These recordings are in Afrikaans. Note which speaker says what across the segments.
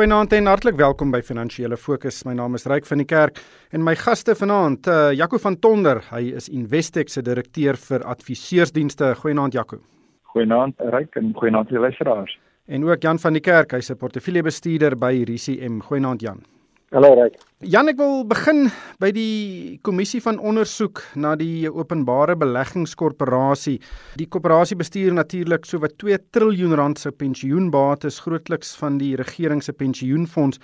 Speaker 1: Goeienaand en hartlik welkom by Finansiële Fokus. My naam is Ryk van die Kerk en my gaste vanaand, uh, Jaco van Tonder. Hy is Investec se direkteur vir adviseursdienste. Goeienaand Jaco.
Speaker 2: Goeienaand Ryk en goeienaand die luisteraars.
Speaker 1: En ook Jan van die Kerk, hy's 'n portefeuljebestuurder by RCM. Goeienaand Jan.
Speaker 3: Hallo Ryk.
Speaker 1: Jan, ek wil begin by die kommissie van ondersoek na die openbare beleggingskorporasie. Die korporasie bestuur natuurlik so wat 2 trilljoen rand se pensioenbates, grootliks van die regering se pensioenfonds.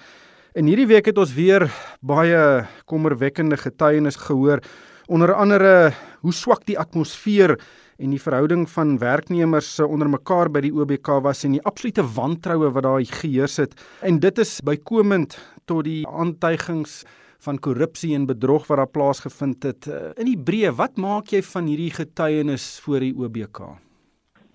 Speaker 1: En hierdie week het ons weer baie kommerwekkende getuienis gehoor, onder andere hoe swak die atmosfeer en die verhouding van werknemers onder mekaar by die OBK was en die absolute wantroue wat daar geheers het. En dit is bykomend tot die aantuigings van korrupsie en bedrog wat daar plaasgevind het eh, in die breë. Wat maak jy van hierdie getuienis voor die OBK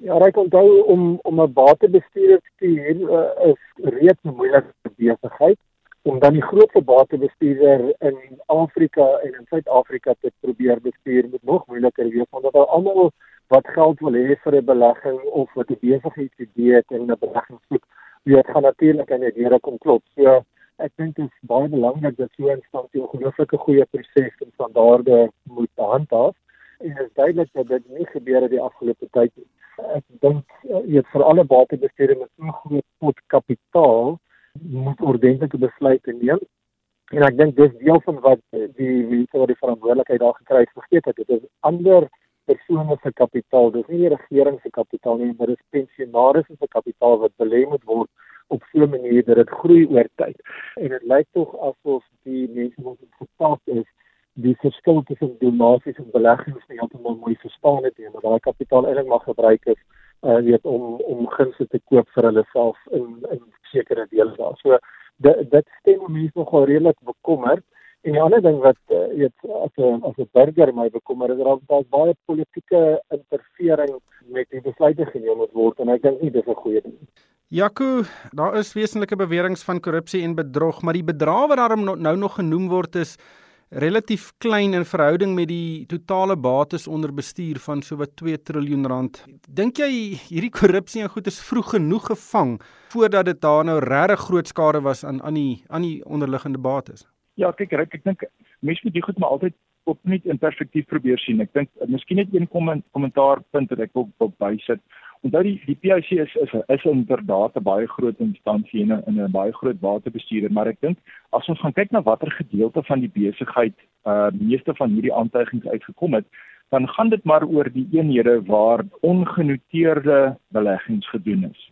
Speaker 3: Ja, ek onthou om om 'n batebestuurder te stuur uh, is reeds 'n moeilike besigheid om dan die grootste batebestuurder in Afrika en in Suid-Afrika te probeer bestuur moet nog moeiliker wees dit is almal wat geld wil hê vir 'n belegging of wat 'n besigheidsidee het en 'n beleggingsgroep, weet gaan natuurlik aan die deure kom klop. So ek dink dit is baie belangrik dat so 'n instansie 'n ongelooflike goeie proses en standaarde moet handhaaf en dit is duidelik dat dit nie gebeur het die afgelope tyd nie. Ek dink eh, jy het vir alle batebestuurders met so groot pot kapitaal moet ordentlike besluite neem. En ek dink dis deel van wat die mense wat die verantwoordelikheid daar gekry het vergeet het. Dit is ander persone se kapitaal, dis nie die regering se kapitaal nie, maar dis pensionaars se kapitaal wat belê moet word op so 'n manier dat dit groei oor tyd. En dit lyk tog asof die mense wat gestap is die verskil tussen donasies en beleggings nie heeltemal mooi verstaan het nie, maar daai kapitaal eintlik mag gebruik is uh weet om om gunste te koop vir hulle self in in sekere dele daar. So dit dit stem mense nogal redelik bekommerd. En die ander ding wat uh, weet as 'n as 'n burger my bekommer is dat daar baie politieke interferering met die besluite geneem word en ek dink nie dis 'n goeie ding nie.
Speaker 1: Jaco, daar is wesenlike beweringe van korrupsie en bedrog, maar die bedrag wat daarom nou nog genoem word is relatief klein in verhouding met die totale bates onder bestuur van so wat 2 trilljoen rand. Dink jy hierdie korrupsie en goed is vroeg genoeg gevang voordat dit daar nou regtig groot skade was aan aan die aan die onderliggende bates?
Speaker 2: Ja, kyk, ek, ek dink mense moet dit goed maar altyd op net in perspektief probeer sien. Ek dink miskien net een kommentaarpunt wat ek wil, wil bysit. Onthou die die PIC is is is inderdaad 'n baie groot instansie en 'n 'n baie groot waterbestuurder, maar ek dink as ons gaan kyk na watter gedeelte van die besigheid uh meeste van hierdie aantuigings uitgekom het, dan gaan dit maar oor die eenhede waar ongenoteerde beleggings gedoen is.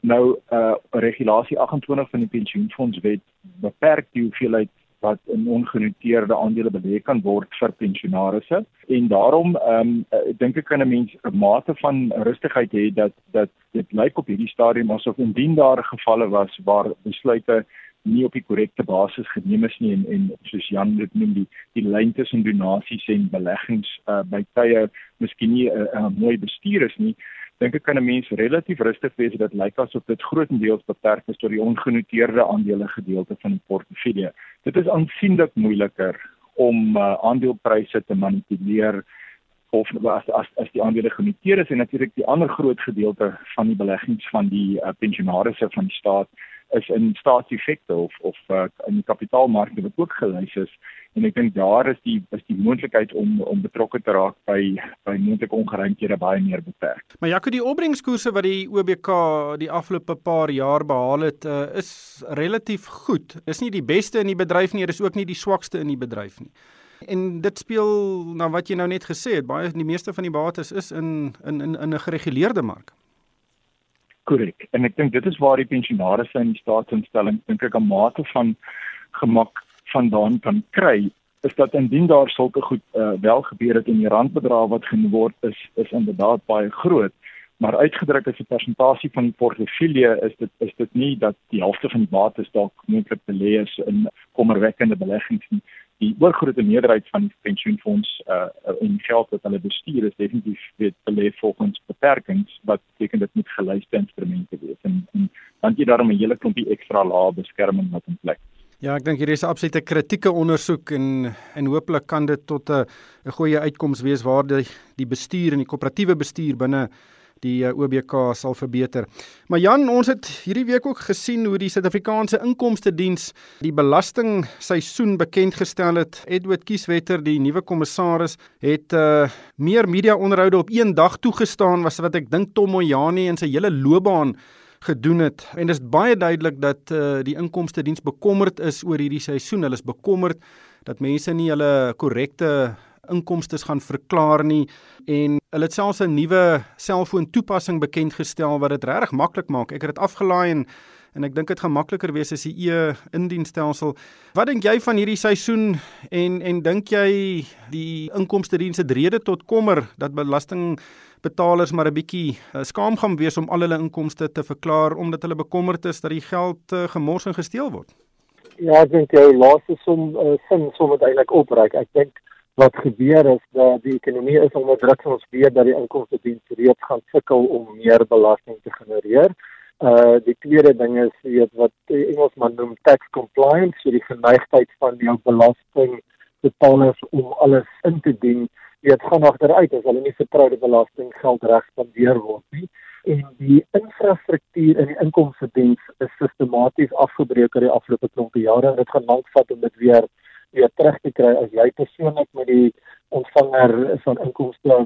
Speaker 2: Nou uh regulasie 28 van die pensioenfondswet beperk die hoeveelheid wat in ongenoteerde aandele belê kan word vir pensionaarsse en daarom ehm um, dink ek kan 'n mens 'n mate van rustigheid hê dat dat dit lyk op hierdie stadium asof indien daar gevalle was waar besluite nie op die korrekte basis geneem is nie en en soos Jan dit noem die die lyn tussen donasies en beleggings uh, by tye miskien nie 'n uh, uh, mooi bestuur is nie dink ek kan 'n mens relatief rustig wees dat lyk asof dit grootendeels beperk is tot die ongenoteerde aandele gedeelte van die portefeulje. Dit is aansienlik moeiliker om uh, aandelepryse te manipuleer of as as as die aandele genoteer is en natuurlik die ander groot gedeelte van die beleggings van die uh, pensionaarsse van die staat is in staatseffekte of of uh, in kapitaalmarkte wat ook gelys is en ek dink daar is die is die moontlikheid om om betrokke te raak by by moontlike ongeruimthede baie meer beperk.
Speaker 1: Maar Jaco die opbrengskoerse wat die OBK die afgelope paar jaar behaal het uh, is relatief goed. Is nie die beste in die bedryf nie, is ook nie die swakste in die bedryf nie. En dit speel na wat jy nou net gesê het, baie die meeste van die bates is in in in in 'n gereguleerde mark.
Speaker 2: Korrek. En ek dink dit is waar die pensionaars in die staatsinstelling dink ek 'n mate van gemak vandaan kan kry is dat indien daar sulke goed uh, wel gebeur het en die randbedrag wat genoem word is is inderdaad baie groot maar uitgedruk as 'n persentasie van die portefeulje is dit is dit nie dat die helfte van die bates dalk moontlik belê is in kommerwekkende beleggings nie die oorgrootste meerderheid van die pensioenfonds uh in geld wat hulle bestuur is definitief weet belê volgens beperkings wat beteken dit moet gelyste instrumente wees en, en dan jy daarom 'n hele klompie ekstra lae beskerming wat in plek.
Speaker 1: Ja, ek dink hier is 'n absolute kritieke ondersoek en en hooplik kan dit tot 'n 'n goeie uitkoms wees waar die die bestuur en die koöperatiewe bestuur binne die uh, OBK sal verbeter. Maar Jan, ons het hierdie week ook gesien hoe die Suid-Afrikaanse Inkomste Diens die belasting seisoen bekend gestel het. Edward Kieswetter, die nuwe kommissaris, het uh, meer media-onderhoude op een dag toegestaan was wat ek dink Tom Moyani in sy hele loopbaan gedoen het. En dit is baie duidelik dat uh, die inkomste diens bekommerd is oor hierdie seisoen. Hulle is bekommerd dat mense nie hulle korrekte inkomste gaan verklaar nie en hulle het selfs 'n nuwe selfoon toepassing bekend gestel wat dit regtig maklik maak. Ek het dit afgelaai en en ek dink dit gaan makliker wees as die e-indienstelsel. Wat dink jy van hierdie seisoen en en dink jy die inkomste diens het rede tot kommer dat belastingbetalers maar 'n bietjie uh, skaam gaan wees om al hulle inkomste te verklaar omdat hulle bekommerd is dat die geld uh, gemors en gesteel word?
Speaker 3: Ja, ek dink jou laaste som uh, sin som dit eintlik opbreek. Ek dink wat gebeur is dat die ekonomie is onder druk. Ons weet dat die inkomste diens reeds gaan sukkel om meer belasting te genereer. Uh die tweede ding is weet wat Engelsman noem tax compliance, so die geneigtheid van jou belasting betalers om alles in te dien, weet gaan agteruit as hulle nie vertroude belasting geld reg spandeer word nie. En die infrastruktuur in die inkomste diens is sistematies afgebreek oor die afgelope klompe jare. En dit gaan lank vat om dit weer weer terug te kry as jy persoonlik met die ontvanger van inkomste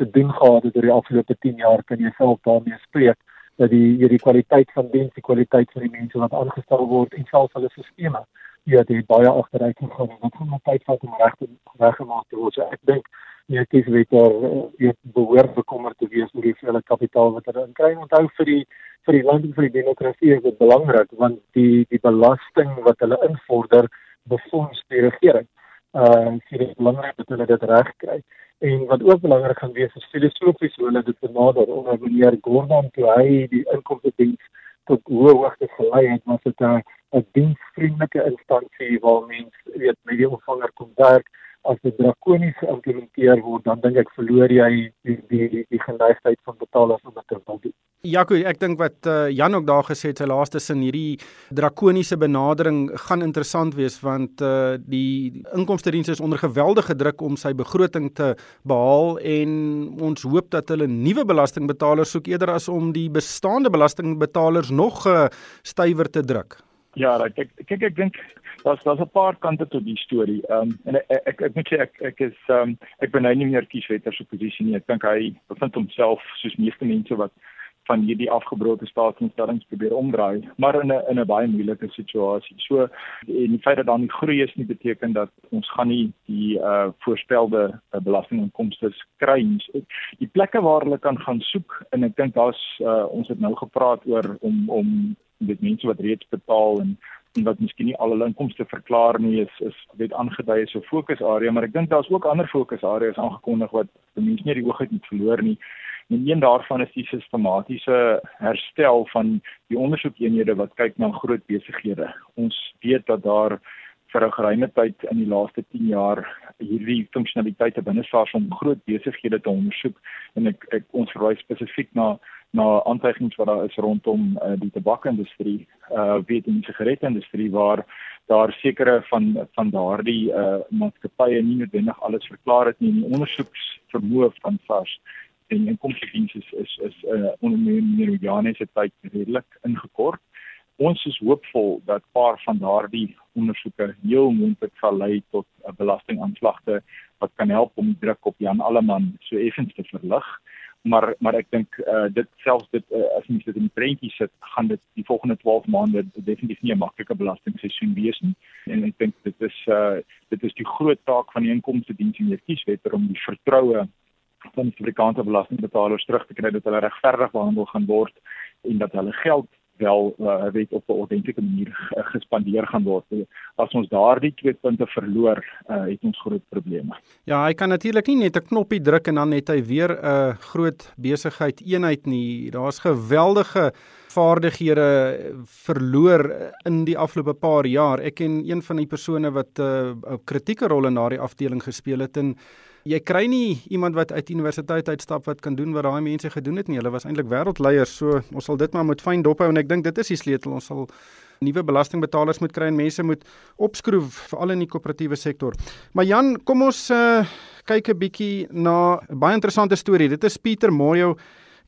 Speaker 3: te doen gehad het oor die afgelope 10 jaar kan jy self daarmee spreek dat die hierdie kwaliteit van diens, die kwaliteit van die mense wat aangestel word en selfs hulle stelsels ja, dit baie agteruit gegaan en dit gaan nog tyd vat om reg te reggemaak te word. So ek dink nee, kies weter jy behoort bekommerd te wees oor die vele kapitaal wat hulle kry. Onthou vir die vir die land en vir die demokrasie is dit belangrik want die die belasting wat hulle invorder befonds die regering. Uh vir dit belangrik dat hulle dit reg kry. En wat ook belangrik gaan wees is filosofies hoe hulle dit benader onder meneer Gordon toe hy die inkomste diens tot hoë hoogte gelei het, was dit 'n diensvriendelike instansie waar mense weet met die ontvanger kon werk as dit drakonies geïmplementeer word, dan dink ek verloor jy die die die, die geneigtheid van betalers om dit te wil doen.
Speaker 1: Jaco, ek dink wat uh, Jan ook daar gesê het, sy laaste sin hierdie drakoniese benadering gaan interessant wees want uh, die inkomste diens is onder geweldige druk om sy begroting te behaal en ons hoop dat hulle nuwe belastingbetalers soek eerder as om die bestaande belastingbetalers nog uh, stywer te druk.
Speaker 2: Ja, kyk kyk ek dink daar's daar's 'n paar kante tot die storie. Ehm um, en ek ek, ek moet sê ek ek is ehm um, ek ben nou nie meer kieswetter se posisie nie. Ek dink hy bevind homself soos meeste mense wat van hierdie afgebroke staatsinstellings probeer omdraai, maar in 'n in 'n baie moeilike situasie. So en die feit dat daar nie groei is nie beteken dat ons gaan nie die uh voorspelde uh, belastinginkomste kry nie. Die plekke waar hulle kan gaan soek en ek dink daar's uh ons het nou gepraat oor om om dit mense wat reeds betaal en wat miskien nie al hulle inkomste verklaar nie is is weet aangedui as 'n fokusarea, maar ek dink daar's ook ander fokusareas aangekondig wat mense nie die oog uit moet verloor nie. En een daarvan is die sistematiese herstel van die ondersoekeenhede wat kyk na groot besighede. Ons weet dat daar vir 'n geruime tyd in die laaste 10 jaar hierdie funksionaliteite binne SARS om groot besighede te ondersoek en ek, ek ons verwys spesifiek na na aantuigings wat daar is rondom uh, die tabakindustrie, uh weet die sigaretindustrie waar daar sekere van van daardie uh maatskappye nie noodwendig alles verklaar het nie in die ondersoeksvermoë van SARS en inkomstediens is is is uh, onder meer Janese tyd redelik ingekort. Ons is hoopvol dat paar van daardie ondersoeke heel moontlik sal lei tot 'n uh, belastingaanklagte wat kan help om druk op Jan Alleman so effens te verlig. Maar maar ek dink uh, dit selfs dit uh, as mens dit in prentjie sit, gaan dit die volgende 12 maande definitief nie 'n maklike belastingseisoen wees nie. En ek dink dit is uh, dit is die groot taak van die inkomstediens en die kieswetter om die vertroue van die Suid-Afrikaanse belastingbetalers terug te kry dat hulle regverdig behandel gaan word en dat hulle geld wel uh, weet op 'n ordentlike manier gespandeer gaan word. As ons daardie twee punte verloor, uh, het ons groot probleme.
Speaker 1: Ja, hy kan natuurlik nie net 'n knoppie druk en dan net hy weer 'n uh, groot besigheid eenheid nie. Daar's geweldige vaardighede verloor in die afgelope paar jaar. Ek ken een van die persone wat 'n uh, kritieke rol in daardie afdeling gespeel het en jy kry nie iemand wat uit universiteit uitstap wat kan doen wat daai mense gedoen het nie. Hulle was eintlik wêreldleiers, so ons sal dit maar moet fyn dop hou en ek dink dit is die sleutel. Ons sal nuwe belastingbetalers moet kry en mense moet opskroef veral in die koöperatiewe sektor. Maar Jan, kom ons uh, kyk 'n bietjie na 'n baie interessante storie. Dit is Pieter Moyo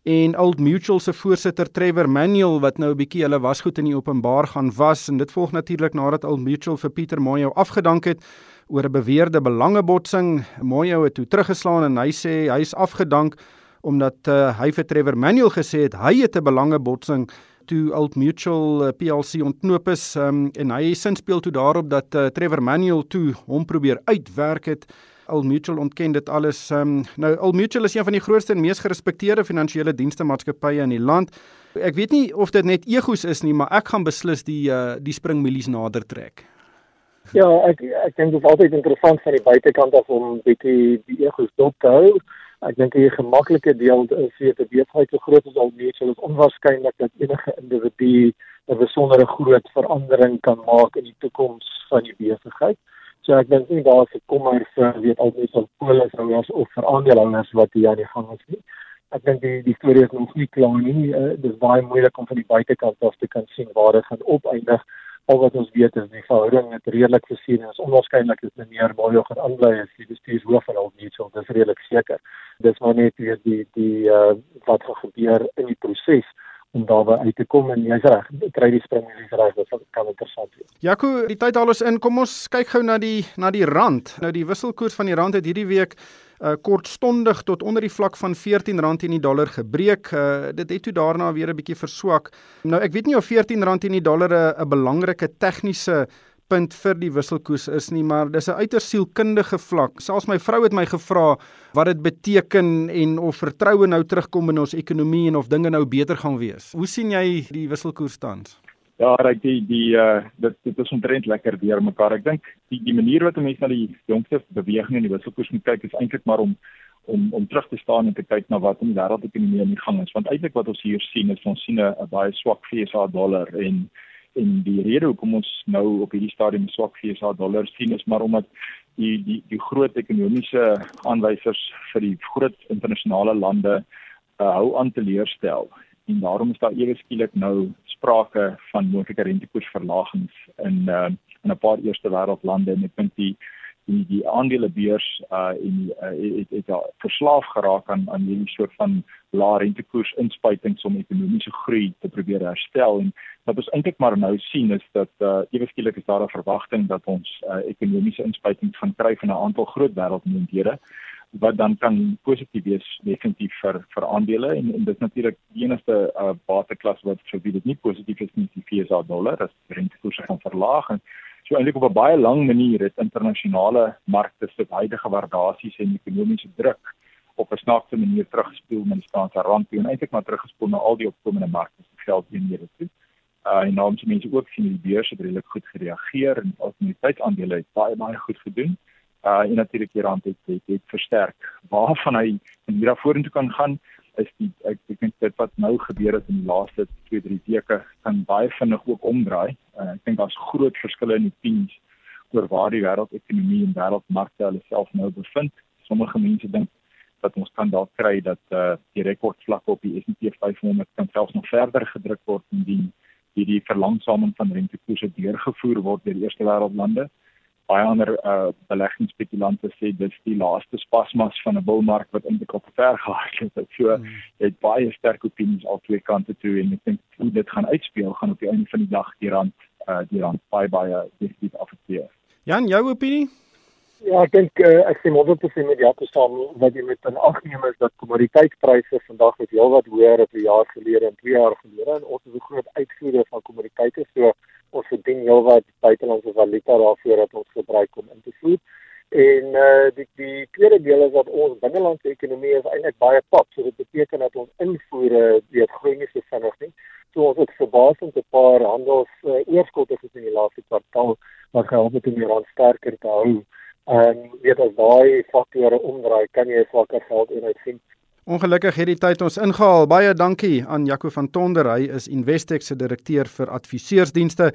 Speaker 1: en Old Mutual se voorsitter Trevor Manuel wat nou 'n bietjie hulle wasgoed in die openbaar gaan was en dit volg natuurlik nadat Old Mutual vir Pieter Moyo afgedank het oor 'n beweerde belangebotsing. Moyo het toe teruggeslaan en hy sê hy's afgedank omdat uh, hy vir Trevor Manuel gesê het hy het 'n belangebotsing toe Old Mutual uh, PLC ontknoop is um, en hy sin speel toe daarop dat uh, Trevor Manuel toe hom probeer uitwerk het. Old Mutual ontken dit alles. Um, nou Old Mutual is een van die grootste en mees gerespekteerde finansiële dienste maatskappye in die land. Ek weet nie of dit net egos is nie, maar ek gaan beslis die uh, die springmilies nader trek.
Speaker 3: Ja, ek ek dink dit is altyd interessant van die buitekant af om bietjie die egos dop te hou. Ek dink die gemaklike deel is weet die besigheid so groot as al net sou is onwaarskynlik dat enige individu 'n besondere groot verandering kan maak in die toekoms van die besigheid. So ek dink nie daar is 'n kommer vir weet al net van polishouers of vir aandeelhouers wat hier aan die gang is nie. Ek dink die die storie is nog nie klaar nie. Uh, dit is baie moeilik om van die buitekant af te kan sien waar dit gaan opeindig al wat ons weet is die verhouding het redelik gesien en is onwaarskynlik dat meneer Moyo gaan aanbly as die bestuurshoof van Old Mutual dis redelik seker dis maar net weer die die uh, wat gaan gebeur in die proses om daarby uit te kom en jy's reg kry die spring is reg dit kan interessant wees.
Speaker 1: Jaco die tyd haal ons in kom ons kyk gou na die na die rand. Nou die wisselkoers van die rand het hierdie week uh, kortstondig tot onder die vlak van R14 teen die dollar gebreek. Uh, dit het toe daarna weer 'n bietjie verswak. Nou ek weet nie of R14 teen die dollar 'n belangrike tegniese punt vir die wisselkoers is nie, maar dis 'n uiters sielkundige vlak. Selfs my vrou het my gevra wat dit beteken en of vertroue nou terugkom in ons ekonomie en of dinge nou beter gaan wees. Hoe sien jy die wisselkoers tans?
Speaker 2: Ja, reg die die uh dit dit is omtrent lekker deur mekaar. Ek dink die die manier wat mense na die jongste beweging in die wisselkoers moet kyk is eintlik maar om om om terug te staan en te kyk na wat in die wêreldekonomie aan die gang is. Want eintlik wat ons hier sien is ons sien 'n baie swak FSA dollar en en die rede hoekom ons nou op hierdie stadium swak FSA dollar sien is maar omdat die die die groot ekonomiese aanwysers vir die groot internasionale lande uh, hou aan te leerstel en daarom is daar ewe skielik nou sprake van moontlike rentekoersverlagings in uh, in 'n paar eerste wêreld lande en ek dink die die die aandelebeurs uh en uh, het het al verslaaf geraak aan aan hierdie soort van lae rentekoers inspuitings om ekonomiese groei te probeer herstel. En wat ons eintlik maar nou sien is dat uh ewe skielik is daar 'n verwagting dat ons uh, ekonomiese inspuitings gaan kry van 'n aantal groot wêreldmoondhede wat dan kan positief wees definitief vir vir aandele en en dit natuurlik die enigste uh, bateklas wat vir wie dit nie positief is nie die FSA dollar as rentekoerse gaan verlaag en so eintlik op 'n baie lang manier het internasionale markte se huidige waardasies en ekonomiese druk op 'n snaakse manier teruggespeel met die staatse rand en eintlik maar teruggespeel na al die opkomende markte se geldeenhede toe. Uh en moet mense ook sien die beurs het redelik goed gereageer en algemeenheidsaandele het baie baie goed gedoen uh en natuurlik die rand het, het het versterk. Waarvan hy in hierdie vorentoe kan gaan is die ek ek dink dit wat nou gebeur het in die laaste 2, 3 weke kan baie vinnig ook omdraai. Uh, ek dink daar's groot verskille in opinies oor waar die wêreldekonomie en wêreldmarkte hulle self nou bevind. Sommige mense dink dat ons kan dalk kry dat uh die rekordvlakke op die S&P 500 kan selfs nog verder gedruk word indien hierdie verlangsaming van rentekoerse deurgevoer word deur eerste wêreldlande baie ander uh beleggingsspekulante sê dis die laaste spasmas van 'n bullmark wat eintlik op ver gehardloop het. So hmm. jy het baie sterk opinies al twee kante toe en ek dink hoe dit gaan uitspeel gaan op die einde van die dag die rand uh die rand baie baie definitief afgekeer.
Speaker 1: Jan, jou opinie?
Speaker 3: Ja, ek dink uh, ek sien model te sien met jou saam wat jy met in ag neem is dat kommoditeitpryse vandag is heelwat hoër as 'n jaar gelede en 2 jaar gelede en ons is 'n groot uitvoerder van kommoditeite so ons verdien heelwat buitelandse valuta daarvoor dat ons gebruik om in te voer. En uh die die tweede deel is dat ons binnelandse ekonomie is eintlik baie pap, so dit beteken dat ons invoere weer groei nie so vinnig nie. So ons het verbaasend 'n paar handels uh, oorskotte gesien in die laaste kwartaal wat gehelp het om die rand sterker te hou. En weet as daai faktore omdraai, kan jy swakker geld eenheid sien.
Speaker 1: Ongelukkig het die tyd ons ingehaal. Baie dankie aan Jaco van Tonder. Hy is Investex se direkteur vir adviseursdienste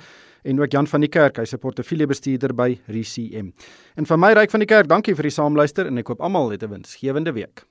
Speaker 1: en ook Jan van die Kerk, hy's 'n portefeuljebestuurder by RCM. En van my ryk van die Kerk, dankie vir die saamluister en ek hoop almal het 'n winsgewende week.